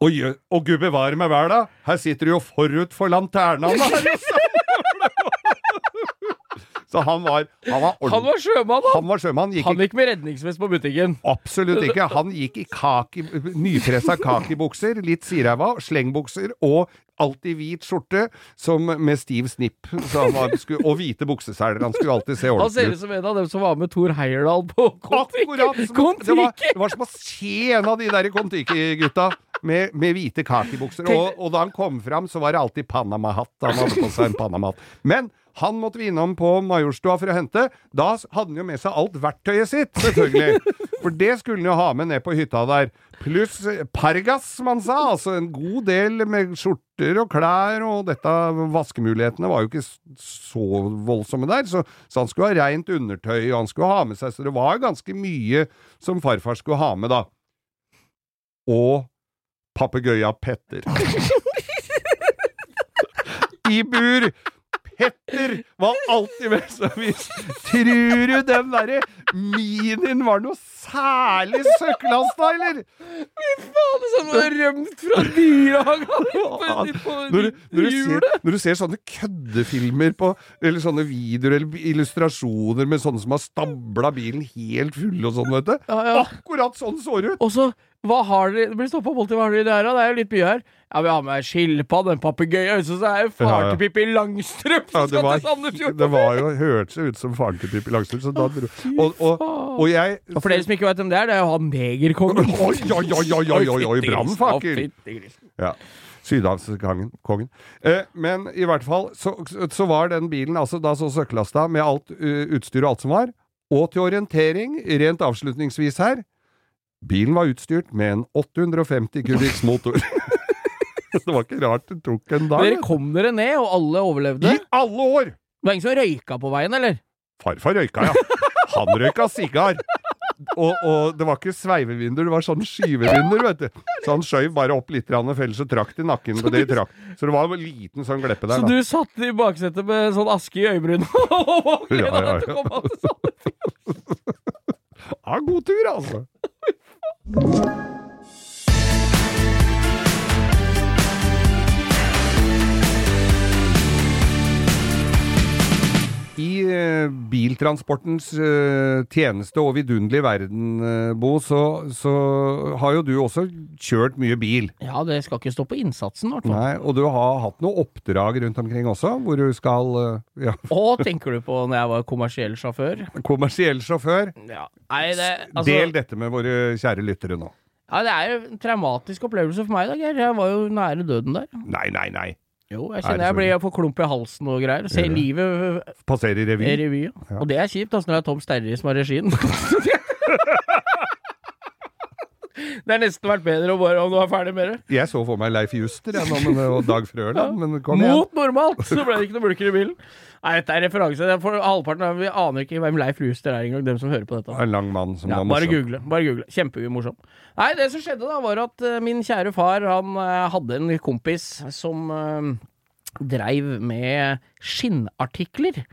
og, og gud bevare meg vel, da! Her sitter du jo forut for lanterna, da! Så han var Han var, Han var sjømann, da! han var sjømann. Gikk Han gikk med redningsvest på butikken. absolutt ikke. Han gikk i kaki, nypressa kakibukser, litt siræva, slengbukser og alltid hvit skjorte som med stiv snipp. Så han var, skulle, og hvite bukseseler. Han skulle alltid se ordentlig ut. Han ser ut. som en av dem som var med Thor Heyerdahl på! Kon-Tiki! Det, var, det var som å se en av de der Kon-Tiki-gutta med, med hvite kakibukser. Og, og da han kom fram, så var det alltid Panama-hatt. Han hadde på seg en Panama-hatt. Men han måtte vi innom på Majorstua for å hente. Da hadde han jo med seg alt verktøyet sitt, selvfølgelig. For det skulle han jo ha med ned på hytta der. Pluss Pargas, som han sa. Altså en god del med skjorter og klær, og dette vaskemulighetene var jo ikke så voldsomme der. Så, så han skulle ha reint undertøy, og han skulle ha med seg Så det var ganske mye som farfar skulle ha med, da. Og papegøya Petter. I bur! Petter var alltid med seg hvis Tror du den derre minien var noe særlig søkkelasta, eller? Faen, som var rømt fra dyrehagen Når, du- når, ser, når du ser sånne køddefilmer på Eller sånne videoer eller illustrasjoner med sånne som har stabla bilen helt full og sånn, vet du. Ja, ja. Akkurat sånn så det ut! Og så, hva har dere Det blir stoppa alltid, hva har dere der, da? Det er jo litt mye her. Ja, vi har med skilpadde, en papegøye, så er jo far Ja, ja. til Pippi Langstrømpe Ja, som det skal til Sandefjord! det var jo hørtes ut som faren til Pippi Langstrømpe. Så da dro og, og, og jeg Og for dere som ikke vet hvem det er, det er jo han negerkongen. Oi, oi, oi, oi, oi, oi, oi brannfakkel! Ja. Sydhavskongen. Kongen. Eh, men i hvert fall så, så var den bilen altså da så søkkelasta med alt uh, utstyr og alt som var. Og til orientering, rent avslutningsvis her Bilen var utstyrt med en 850 kubikks motor. det var ikke rart det tok en dag. Dere kom dere ned, og alle overlevde? I alle år! Det var ingen som røyka på veien, eller? Farfar røyka, ja. Han røyka sigar. Og, og det var ikke sveivevinduer, det var sånn skyvevinduer, vet du. Så han skjøv bare opp litt, for ellers så trakk de nakken på det de trakk. Så det var en liten sånn gleppe der, Så da. du satt i baksetet med sånn aske i øyebrynene og gleda Ja, ja, deg til å komme til Sandefjord? Ja, god tur, altså. you I uh, biltransportens uh, tjeneste og vidunderlige verden, uh, Bo, så, så har jo du også kjørt mye bil. Ja, det skal ikke stå på innsatsen, i hvert fall. Nei, og du har hatt noen oppdrag rundt omkring også, hvor du skal ja, Hva tenker du på når jeg var kommersiell sjåfør? kommersiell sjåfør. Ja. Nei, det, altså, Del dette med våre kjære lyttere nå. ja, det er jo en traumatisk opplevelse for meg, da, Geir. Jeg var jo nære døden der. Nei, nei, nei. Jo, jeg Er kjenner jeg blir jeg får klump i halsen og greier. Se livet Passerer i revy. revy. ja. Og det er kjipt, altså, når det er Tom Sterry som har regien. det er nesten vært bedre å bare om du er ferdig med det. Jeg så for meg Leif Juster jeg, men, og Dag Frøland, men kom igjen. Mot normalt! Så ble det ikke noe bulker i bilen. Nei, dette er referanse. Er For halvparten av Vi aner ikke hvem Leif Juster er engang, dem som hører på dette. En lang mann som Ja, var bare google. bare google Kjempemorsom. Nei, det som skjedde da, var at uh, min kjære far han uh, hadde en kompis som uh, dreiv med skinnartikler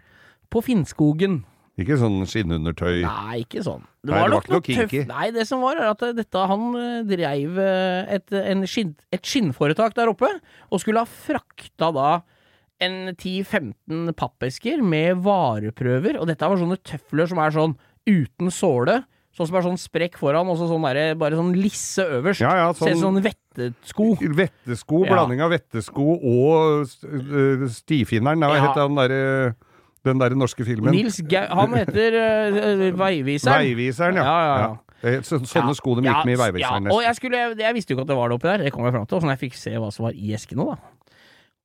på Finnskogen. Ikke sånn skinnundertøy. Nei, ikke sånn. Nei, det var nok noe kinky. tøff- Nei, det som var, er at eh, dette, han eh, dreiv eh, et, en skinn, et skinnforetak der oppe, og skulle ha frakta da en 10-15 pappesker med vareprøver, og dette var sånne tøfler som er sånn uten såle, sånn som er sånn sprekk foran, og så sånn der, bare sånn lisse øverst. Ja, ja, Ser sånn sånn vettesko. vettesko, Ja. blanding av vettesko og stifinneren. Hva Ja. het den derre den der norske filmen? Nils Gau... Han heter uh, Veiviseren. Veiviseren, ja. Ja, ja, Ja. ja. Eh, Så, sånne sko de gikk med i ja, og jeg, skulle, jeg visste jo ikke at det var det oppi der, det kom jeg fram til, så jeg fikk se hva som var i eskene, da.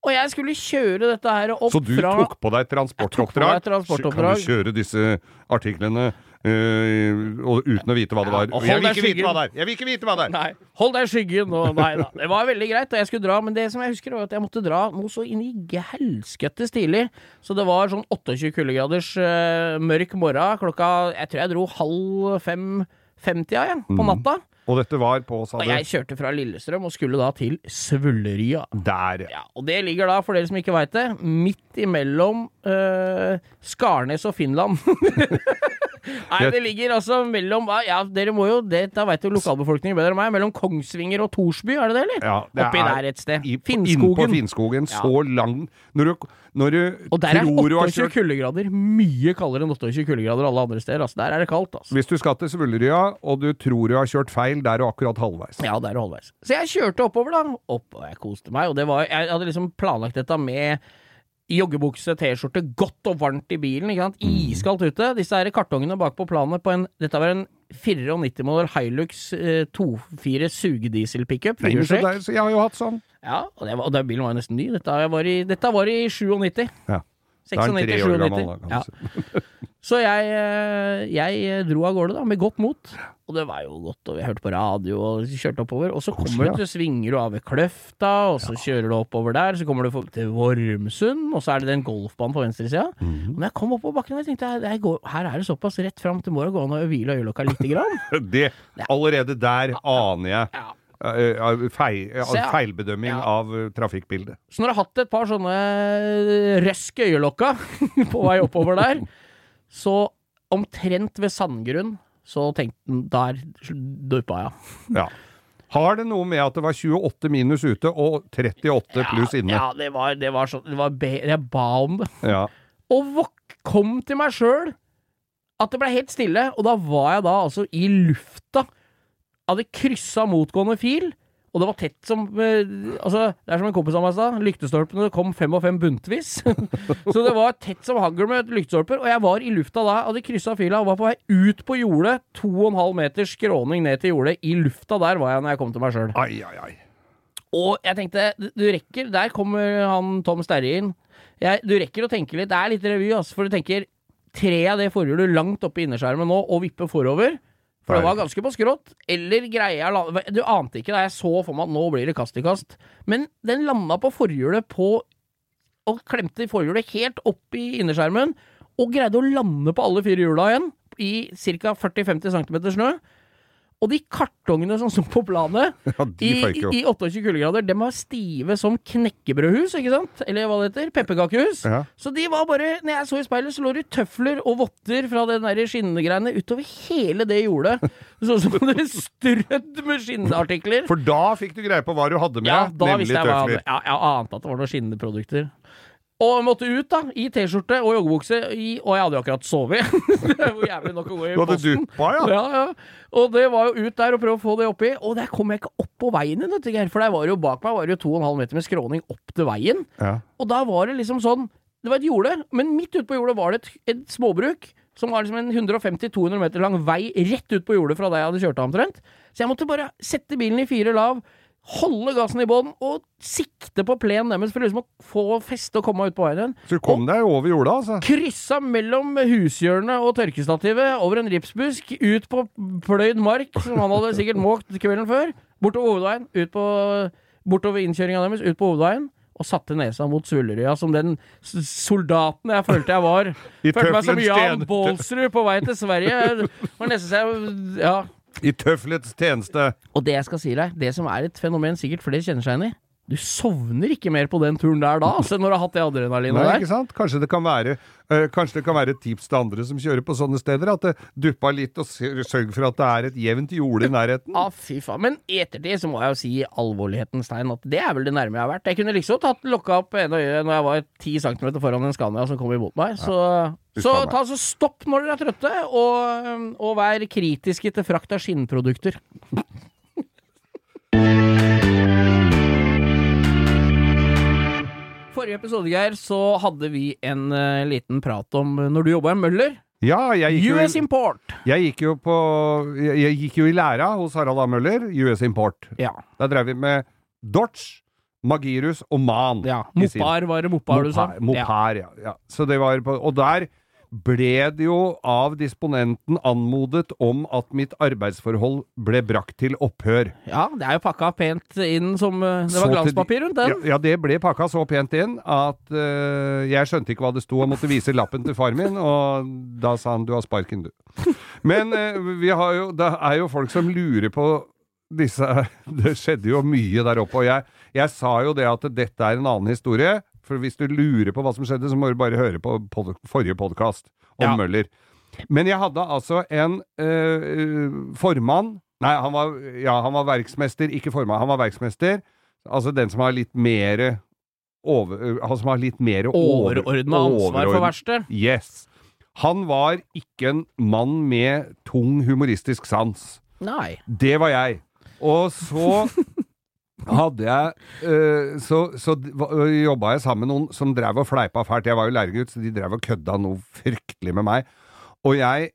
Og jeg skulle kjøre dette her opp fra Så du tok på deg et transportoppdrag? Transport. Kan du kjøre disse artiklene eh, og, uten å vite hva det var? Ja, jeg vil ikke vite hva det er! Jeg vil ikke vite hva det er! Nei, hold deg i skyggen og Nei da. Det var veldig greit, og jeg skulle dra, men det som jeg husker, var at jeg måtte dra noe så inn i helskøtte stilig. Så det var sånn 28 kuldegraders uh, mørk morgen klokka Jeg tror jeg dro halv fem-femtida, jeg, på Mm. natta. Og dette var på, sa Og du? jeg kjørte fra Lillestrøm og skulle da til Svulleria. Der. Ja, og det ligger da, for dere som ikke veit det, midt imellom uh, Skarnes og Finland. Nei, det ligger altså mellom Ja, dere må jo det, Da veit jo lokalbefolkningen bedre enn meg. Mellom Kongsvinger og Torsby, er det det, eller? Ja, det Oppi er der et sted. i- Finnskogen. Innpå Finnskogen. Ja. Så lang Når du, når du Og der er tror du 28 kuldegrader mye kaldere enn 28 kuldegrader alle andre steder. Altså, der er det kaldt, altså. Hvis du skal til Svullerøya, og du tror du har kjørt feil, der er du akkurat halvveis. Ja, der er halvveis. Så jeg kjørte oppover, da. Opp, og jeg koste meg. Og det var, jeg hadde liksom planlagt dette med joggebukse, T-skjorte, godt og varmt i bilen. ikke sant? Iskaldt ute. Disse her kartongene bak på planet på en Dette var en 94-modell Hilux eh, 2.4 sugediesel-pickup. Jeg har jo hatt sånn. Ja, og, det var, og den bilen var jo nesten ny. Dette var i, dette var i 97. Ja. Da er den 96, tre år 97. gammel, da, Ja. Så jeg, eh, jeg dro av gårde da, med godt mot. Og det var jo godt, og jeg hørte på radio og kjørte oppover. Og så kommer du til svinger du av ved Kløfta, og så kjører du oppover der. Så kommer du til Vormsund, og så er det den golfbanen på venstresida. Mhm. Og når jeg kom oppover bakken, jeg tenkte jeg, jeg går, her er det såpass rett fram til morgen, gå an å hvile øyelokka lite grann. Det, allerede der aner jeg Ja. eh, eh, feil, eh, feilbedømming Ja. av eh, trafikkbildet. Så når du har hatt et par sånne røsk i øyelokka på vei oppover der, så omtrent ved sandgrunn, så tenkte den der duppa jeg. Ja. Har det noe med at det var 28 minus ute og 38 pluss inne? Ja, det var, det var sånn det var be, Jeg ba om det. Ja. Og kom til meg sjøl at det ble helt stille, og da var jeg da altså i lufta. Hadde kryssa motgående fil, og det var tett som eh, Altså, det er som en kompis av meg sa, lyktestolpene kom fem og fem buntvis. så det var tett som hagl med lyktestolper, og jeg var i lufta da, hadde kryssa fila og var på vei ut på jordet. To og en halv meter skråning ned til jordet. I lufta der var jeg når jeg kom til meg sjøl. Ai, ai, ai. Og jeg tenkte, du- rekker Der kommer han Tom Sterre inn. Jeg, du rekker å tenke litt. Det er litt revy, altså, for du tenker Tre av det forhjulet langt oppe i innerskjermen nå og vippe forover. For det var ganske på skrått. Eller greier la- Du ante ikke da jeg så for meg at nå blir det kast i kast. Men den landa på forhjulet på Og klemte forhjulet helt opp i innerskjermen. Og greide å lande på alle fire hjula igjen. I ca. 40-50 cm snø. Og de kartongene som sto på planet Ja, i, i 28 kuldegrader, de var stive som knekkebrødhus, ikke sant? Eller hva det heter? Pepperkakehus. Ja. Så de var bare Når jeg så i speilet, så lå det tøfler og votter fra den skinnende skinnegreiene utover hele det jordet. Sånn som det strødd med skinnartikler. For da fikk du greie på hva du hadde med, Ja, da nemlig visste jeg hva jeg tøfler. hadde. Ja, jeg ante at det var noen skinnende produkter. Og måtte ut, da, i T-skjorte og joggebukse, og jeg hadde jo akkurat sovet. det var jævlig nok å gå i Du hadde posten. duppa, ja? Ja, ja. Og det var jo ut der og prøve å få det oppi. Og der kom jeg ikke opp på veien igjen. For der var jo bak meg var det jo 2,5 meter med skråning opp til veien. Ja. Og da var det liksom sånn Det var et jorde, men midt ute på jordet var det et, et småbruk. Som var liksom en 150-200 meter lang vei rett ut på jordet fra der jeg hadde kjørt av omtrent. Så jeg måtte bare sette bilen i fire lav, holde gassen i bånn og sikte på plenen deres for liksom å få feste og komme meg ut på veien. Så du kom deg over jorda, altså? Kryssa mellom hushjørnet og tørkestativet, over en ripsbusk, ut på pløyd mark, som han hadde sikkert måkt kvelden før. Bortover hovedveien, ut på, bortover innkjøringa deres, ut på hovedveien. Og satte nesa mot Svullerøya som den soldaten jeg følte jeg var. Følte meg som Jan Baalsrud på vei til Sverige. Det var nesten så jeg Ja. I tøflets tjeneste. Og det jeg skal si deg, det som er et fenomen sikkert flere kjenner seg igjen i Du sovner ikke mer på den turen der da, altså, når du har hatt det adrenalinet der. ikke sant? Kanskje det kan være øh, Kanskje det kan være et tips til andre som kjører på sånne steder, at det duppa litt, og sørg for at det er et jevnt jorde i nærheten. Ja, fy faen. Men i ettertid så må jeg jo si i alvorlighetens tegn at det er vel det nærme jeg har vært. Jeg kunne liksom tatt lokka opp ene øyet når jeg var ti centimeter foran en Scania som kom imot meg. Så, så meg. ta så stopp når dere er trøtte, og, og vær kritiske til frakt av skinnprodukter. Forrige episode, Geir, så hadde vi en uh, liten prat om eh, når du jobba i Møller. Ja, jeg gikk, jo, Import. jeg gikk jo på jeg, jeg gikk jo i læra hos Harald A. Møller, US Import. Ja. Der drev vi med Dodge, Magirus og Man. ja. Mopar var det Mopar du sa? Mopar, mopar ja. ja. Så det var på, og der ble det jo av disponenten anmodet om at mitt arbeidsforhold ble brakt til opphør. Ja. det er jo pakka pent inn som eh, Det var glanspapir rundt den. Ja, ja, det ble pakka så pent inn at uh, jeg skjønte ikke hva det sto, og måtte vise lappen til far min, og da sa han 'du har sparken, du'. Men uh, vi har jo, det er jo folk som lurer på disse Det skjedde jo mye der oppe, og jeg, jeg sa jo det at dette er en annen historie. For hvis du lurer på hva som skjedde, så må du bare høre på pod forrige podkast om Ja. Møller. Men jeg hadde altså en øh, formann Nei, han var, ja, han var verksmester, ikke formann. Han var verksmester. Altså den som har litt mer over, Han som har litt mer over- Overordna ansvar for verkstedet. Yes. Han var ikke en mann med tung humoristisk sans. Nei. Det var jeg. Og så hadde jeg øh, Så, så øh, jobba jeg sammen med noen som drev og fleipa fælt. Jeg var jo læregutt, så de drev og kødda noe fryktelig med meg. Og jeg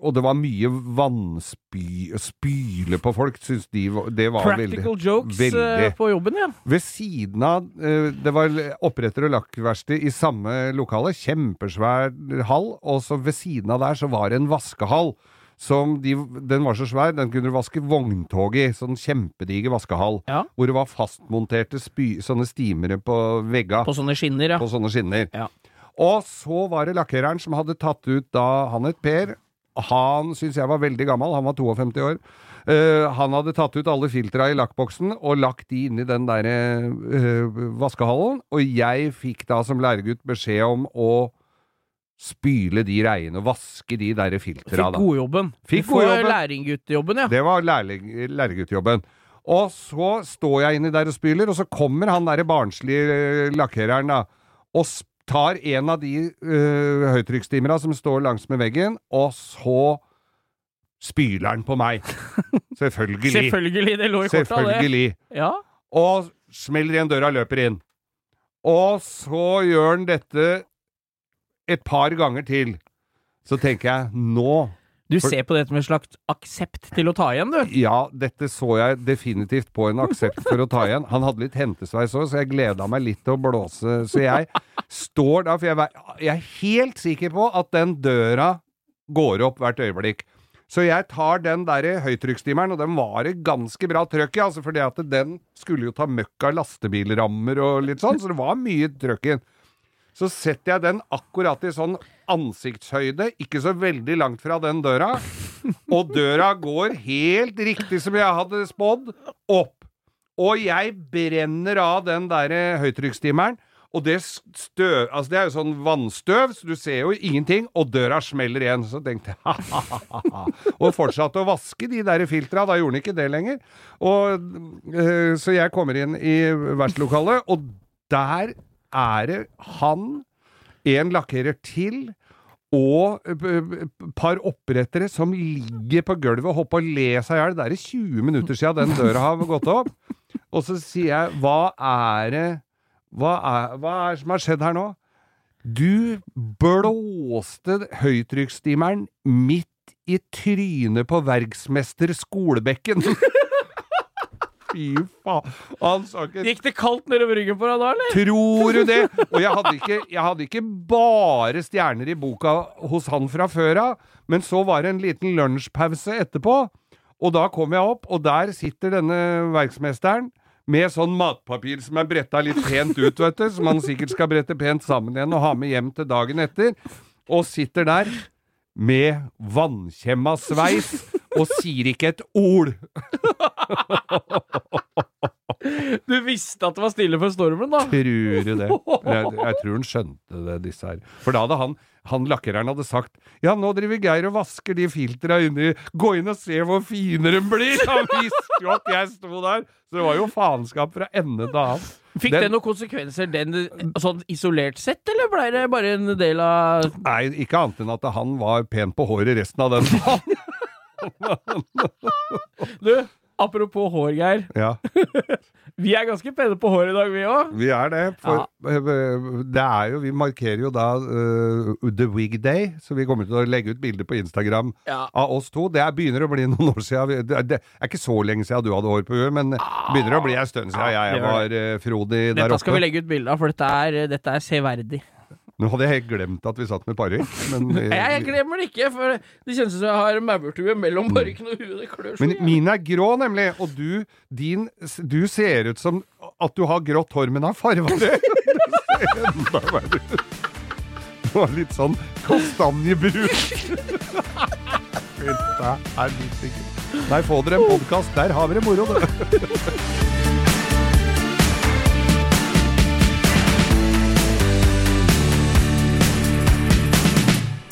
Og det var mye vannspy Spyle på folk, syns de det var veldig Practical jokes eh, veldig. på jobben, ja. Ved siden av Det var oppretter- og lakkverksted i samme lokale. Kjempesvær hall. Og så ved siden av der så var det en vaskehall. Som de, den var så svær, den kunne du vaske vogntog i. Sånn kjempediger vaskehall. Ja. Hvor det var fastmonterte spy, sånne stimere på vegga. På sånne skinner, ja. På sånne skinner. Ja. Og så var det lakkereren som hadde tatt ut da Han het Per. Han syns jeg var veldig gammel, han var 52 år. Uh, han hadde tatt ut alle filtra i lakkboksen og lagt de inn i den der uh, vaskehallen. Og jeg fikk da som læregutt beskjed om å spyle de reiene og vaske de der filtra. Fikk da. godjobben. Fikk Du får godjobben. lærlingguttjobben, ja. Det var lærlingguttjobben. Og så står jeg inni der og spyler, og så kommer han derre barnslige eh, lakkereren da, og tar en av de uh, høytrykksstimera som står langs med veggen, og så spyler han på meg. Selvfølgelig. Selvfølgelig, det lå i korta, det. Selvfølgelig. Ja. Og smeller igjen døra løper inn. Og så gjør han dette et par ganger til. Så tenker jeg, nå Du ser på det som en slags aksept til å ta igjen, du. Ja, dette så jeg definitivt på en aksept for å ta igjen. Han hadde litt hentesveis òg, så jeg gleda meg litt til å blåse. Så jeg står da, for jeg, jeg er helt sikker på at den døra går opp hvert øyeblikk. Så jeg tar den der høytrykksstimeren, og den var det ganske bra trøkk i, altså fordi at den skulle jo ta møkk av lastebilrammer og litt sånn, så det var mye trøkk i den. Så setter jeg den akkurat i sånn ansiktshøyde, ikke så veldig langt fra den døra. Og døra går helt riktig som jeg hadde spådd, opp. Og jeg brenner av den der høytrykksstimeren. Og det støv Altså, det er jo sånn vannstøv, så du ser jo ingenting, og døra smeller igjen. Så tenkte jeg ha-ha-ha. Og fortsatte å vaske de der filtra. Da gjorde den ikke det lenger. Og, eh, så jeg kommer inn i verkstedlokalet, og der er det han, en lakkerer til, og par opprettere som ligger på gulvet og hopper og ler le seg i hjel. Det er 20 minutter siden den døra har gått opp. Og så sier jeg, hva er det hva er, hva er det som har skjedd her nå? Du blåste høytrykksstimeren midt i trynet på verksmester Skolebekken. Fy faen. Ikke Gikk det kaldt nedover ryggen på deg da, eller? Tror du det? Og jeg hadde, ikke, jeg hadde ikke bare stjerner i boka hos han fra før av, men så var det en liten lunsjpause etterpå. Og da kom jeg opp, og der sitter denne verksmesteren med sånn matpapir som er bretta litt pent ut, vet du, som han sikkert skal brette pent sammen igjen og ha med hjem til dagen etter, og sitter der med vannkjemma sveis og sier ikke et ord. Du visste at det var stille før stormen, da. Tror du det? Jeg, jeg tror han skjønte det, disse her. For da hadde han, han lakkereren hadde sagt Ja, nå driver Geir og vasker de filtra inni Gå inn og se hvor fine de blir! Han visste jo at jeg sto der! Så det var jo faenskap fra ende til annen. Fikk Den- det noen konsekvenser, den sånn isolert sett, eller blei det bare en del av Nei, ikke annet enn at han var pen på håret resten av den dagen. Du, apropos hår, Geir. Ja. Vi er ganske pene på håret i dag, vi òg. Vi er det. For eh, det er jo Vi markerer jo da uh, The Wig Day, så vi kommer til å legge ut bilder på Instagram Ja. av oss to. Det er, begynner å bli noen år siden. Vi- Det, er- det er ikke så lenge siden du hadde hår på huet, men det begynner å bli en stund siden jeg det gjør var uh, Frodi der oppe. Dette skal vi legge ut bilde av, for dette er, dette er severdig. Nå hadde jeg helt glemt at vi satt med parykk, eh, Jeg, jeg glemmer det ikke, for det kjennes som jeg har maurtue mellom parykken og huet. Det klør så Men jævlig. min er grå, nemlig. Og du, din, du ser ut som at du har grått hår, men har farva det. Enda verre ut. Har litt sånn kastanjebrun. Dette er litt sikkert. Nei, få dere en podkast. Der har dere moro, det.